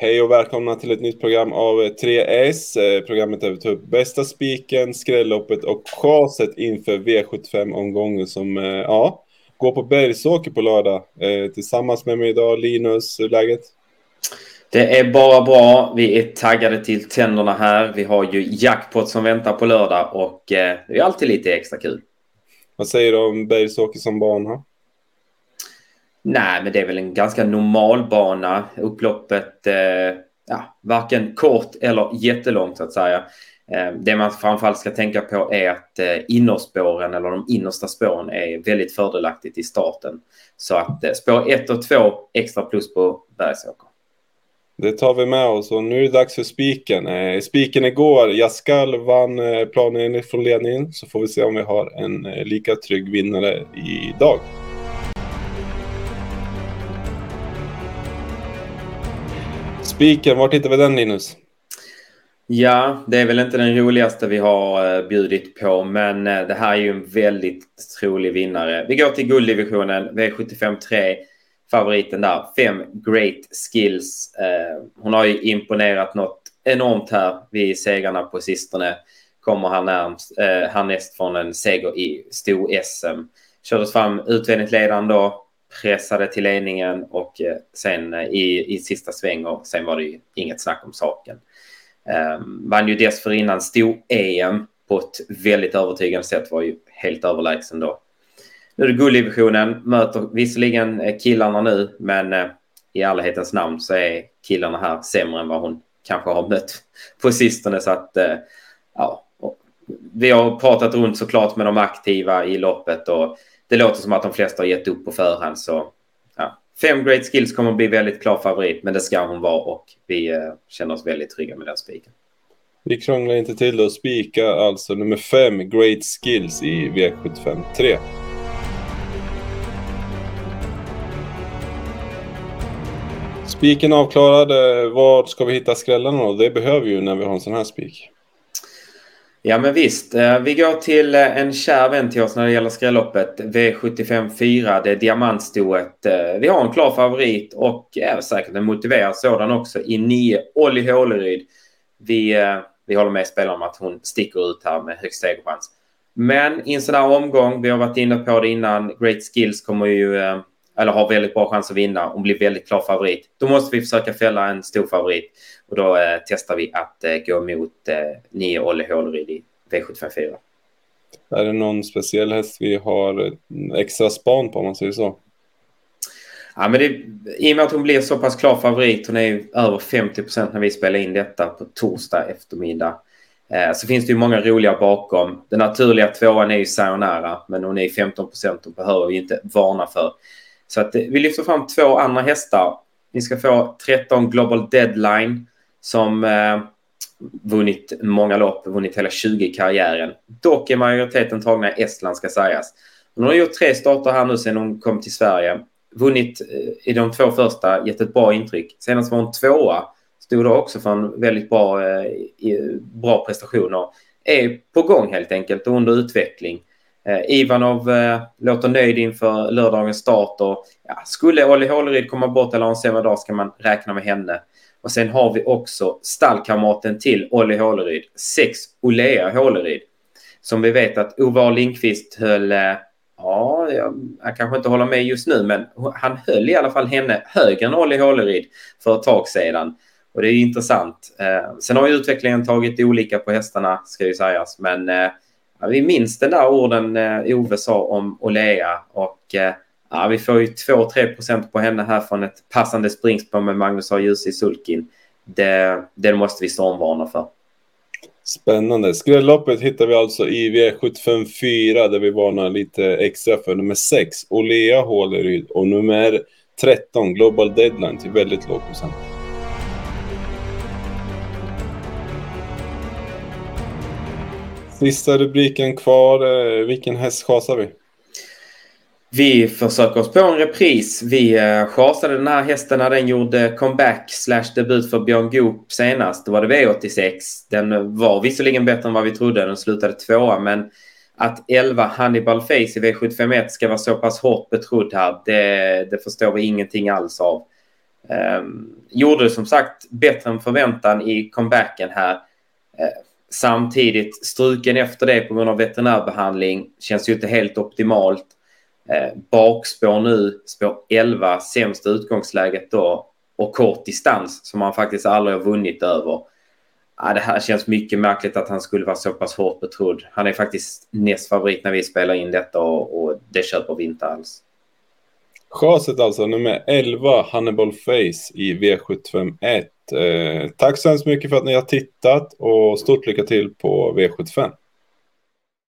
Hej och välkomna till ett nytt program av 3S. Eh, programmet där vi tar upp bästa spiken, skrälloppet och chaset inför V75-omgången som eh, ja, går på Bergsåker på lördag. Eh, tillsammans med mig idag, Linus, hur är läget? Det är bara bra. Vi är taggade till tänderna här. Vi har ju jackpot som väntar på lördag och det är alltid lite extra kul. Vad säger du om Bergsåker som bana? Nej, men det är väl en ganska normal bana. Upploppet, eh, ja, varken kort eller jättelångt så att säga. Eh, det man framförallt ska tänka på är att eh, innerspåren eller de innersta spåren är väldigt fördelaktigt i starten. Så att eh, spår 1 och 2 extra plus på Bergsåker. Det tar vi med oss och nu är det dags för spiken. Eh, spiken igår, Jaskal vann eh, planen från ledningen så får vi se om vi har en eh, lika trygg vinnare idag. Spiken, var hittar vi den Linus? Ja, det är väl inte den roligaste vi har eh, bjudit på, men eh, det här är ju en väldigt trolig vinnare. Vi går till gulddivisionen, V75 3, favoriten där, fem great skills. Eh, hon har ju imponerat något enormt här vid segrarna på sistone. Kommer han närmst, härnäst från en seger i stor-SM. Kördes fram utvändigt ledande då, pressade till ledningen och eh, sen eh, i, i sista sväng och sen var det ju inget snack om saken. Um, vann ju dessförinnan stor EM på ett väldigt övertygande sätt, var ju helt överlägsen då. Nu är det gulddivisionen, möter visserligen eh, killarna nu, men uh, i ärlighetens namn så är killarna här sämre än vad hon kanske har mött på sistone. Så att, uh, ja, vi har pratat runt såklart med de aktiva i loppet och det låter som att de flesta har gett upp på förhand. Så ja, fem great skills kommer att bli väldigt klar favorit, men det ska hon vara och vi eh, känner oss väldigt trygga med den spiken. Vi krånglar inte till det och spika alltså nummer fem, Great Skills i V75 3. Spiken avklarad. Vart ska vi hitta skrällarna då? Det behöver vi ju när vi har en sån här spik. Ja men visst, eh, vi går till eh, en kär vän till oss när det gäller skrälloppet. V75 4, det är diamantstoet. Eh, vi har en klar favorit och är säkert en motiverad sådan också i 9, Olli Håleryd. Vi, vi håller med spelaren om att hon sticker ut här med högst segerchans. Men i en sån här omgång, vi har varit inne på det innan, Great Skills kommer ju, eller har väldigt bra chans att vinna och blir väldigt klar favorit. Då måste vi försöka fälla en stor favorit. Och då eh, testar vi att eh, gå mot eh, 9 Olle Håleryd i V754. Är det någon speciell häst vi har extra span på om man säger så? Ja, men det, I och med att hon blir så pass klar favorit, hon är ju över 50 procent när vi spelar in detta på torsdag eftermiddag. Eh, så finns det ju många roliga bakom. Den naturliga tvåan är ju Sayonara, men hon är 15 procent och behöver vi inte varna för. Så att, eh, vi lyfter fram två andra hästar. Ni ska få 13 Global Deadline som eh, vunnit många lopp, vunnit hela 20 i karriären. Dock är majoriteten tagna i Estland ska sägas. Hon har gjort tre starter här nu sedan hon kom till Sverige. Vunnit eh, i de två första, gett ett bra intryck. Senast var hon tvåa. Stod då också för en väldigt bra, eh, bra prestationer. Är på gång helt enkelt och under utveckling. Eh, Ivanov eh, låter nöjd inför lördagens start och ja, skulle Olli Håleryd komma bort eller ha en sämre dag ska man räkna med henne. Och sen har vi också stallkamraten till Olli Håleryd, sex Olea Håleryd. Som vi vet att Ove Lindqvist höll, eh, ja, jag, jag kanske inte håller med just nu, men han höll i alla fall henne högre än Olli Håleryd för ett tag sedan. Och det är intressant. Eh, sen har ju utvecklingen tagit olika på hästarna, ska ju sägas, men eh, Ja, vi minns den där orden eh, Ove sa om Olea och eh, Ja, vi får ju 2-3 procent på henne här från ett passande springspår med Magnus A. Djuse i sulkin. Det, det måste vi stormvarna för. Spännande. Skrälloppet hittar vi alltså i V754 där vi varnar lite extra för nummer 6, Olea Håleryd och nummer 13, Global Deadline till väldigt låg procent. Sista rubriken kvar. Eh, vilken häst chasar vi? Vi försöker oss på en repris. Vi eh, chasade den här hästen när den gjorde comeback slash debut för Björn Goop senast. Då var det V86. Den var visserligen bättre än vad vi trodde. Den slutade tvåa, men att 11 Hannibal Face i V751 ska vara så pass hårt betrodd här, det, det förstår vi ingenting alls av. Um, gjorde som sagt bättre än förväntan i comebacken här. Uh, samtidigt struken efter det på grund av veterinärbehandling känns ju inte helt optimalt. Eh, bakspår nu, spår 11, sämsta utgångsläget då och kort distans som han faktiskt aldrig har vunnit över. Ja, det här känns mycket märkligt att han skulle vara så pass hårt betrodd. Han är faktiskt näst favorit när vi spelar in detta och, och det köper vi inte alls. Chaset alltså, nummer 11, Hannibal Face i V751. Eh, tack så hemskt mycket för att ni har tittat och stort lycka till på V75.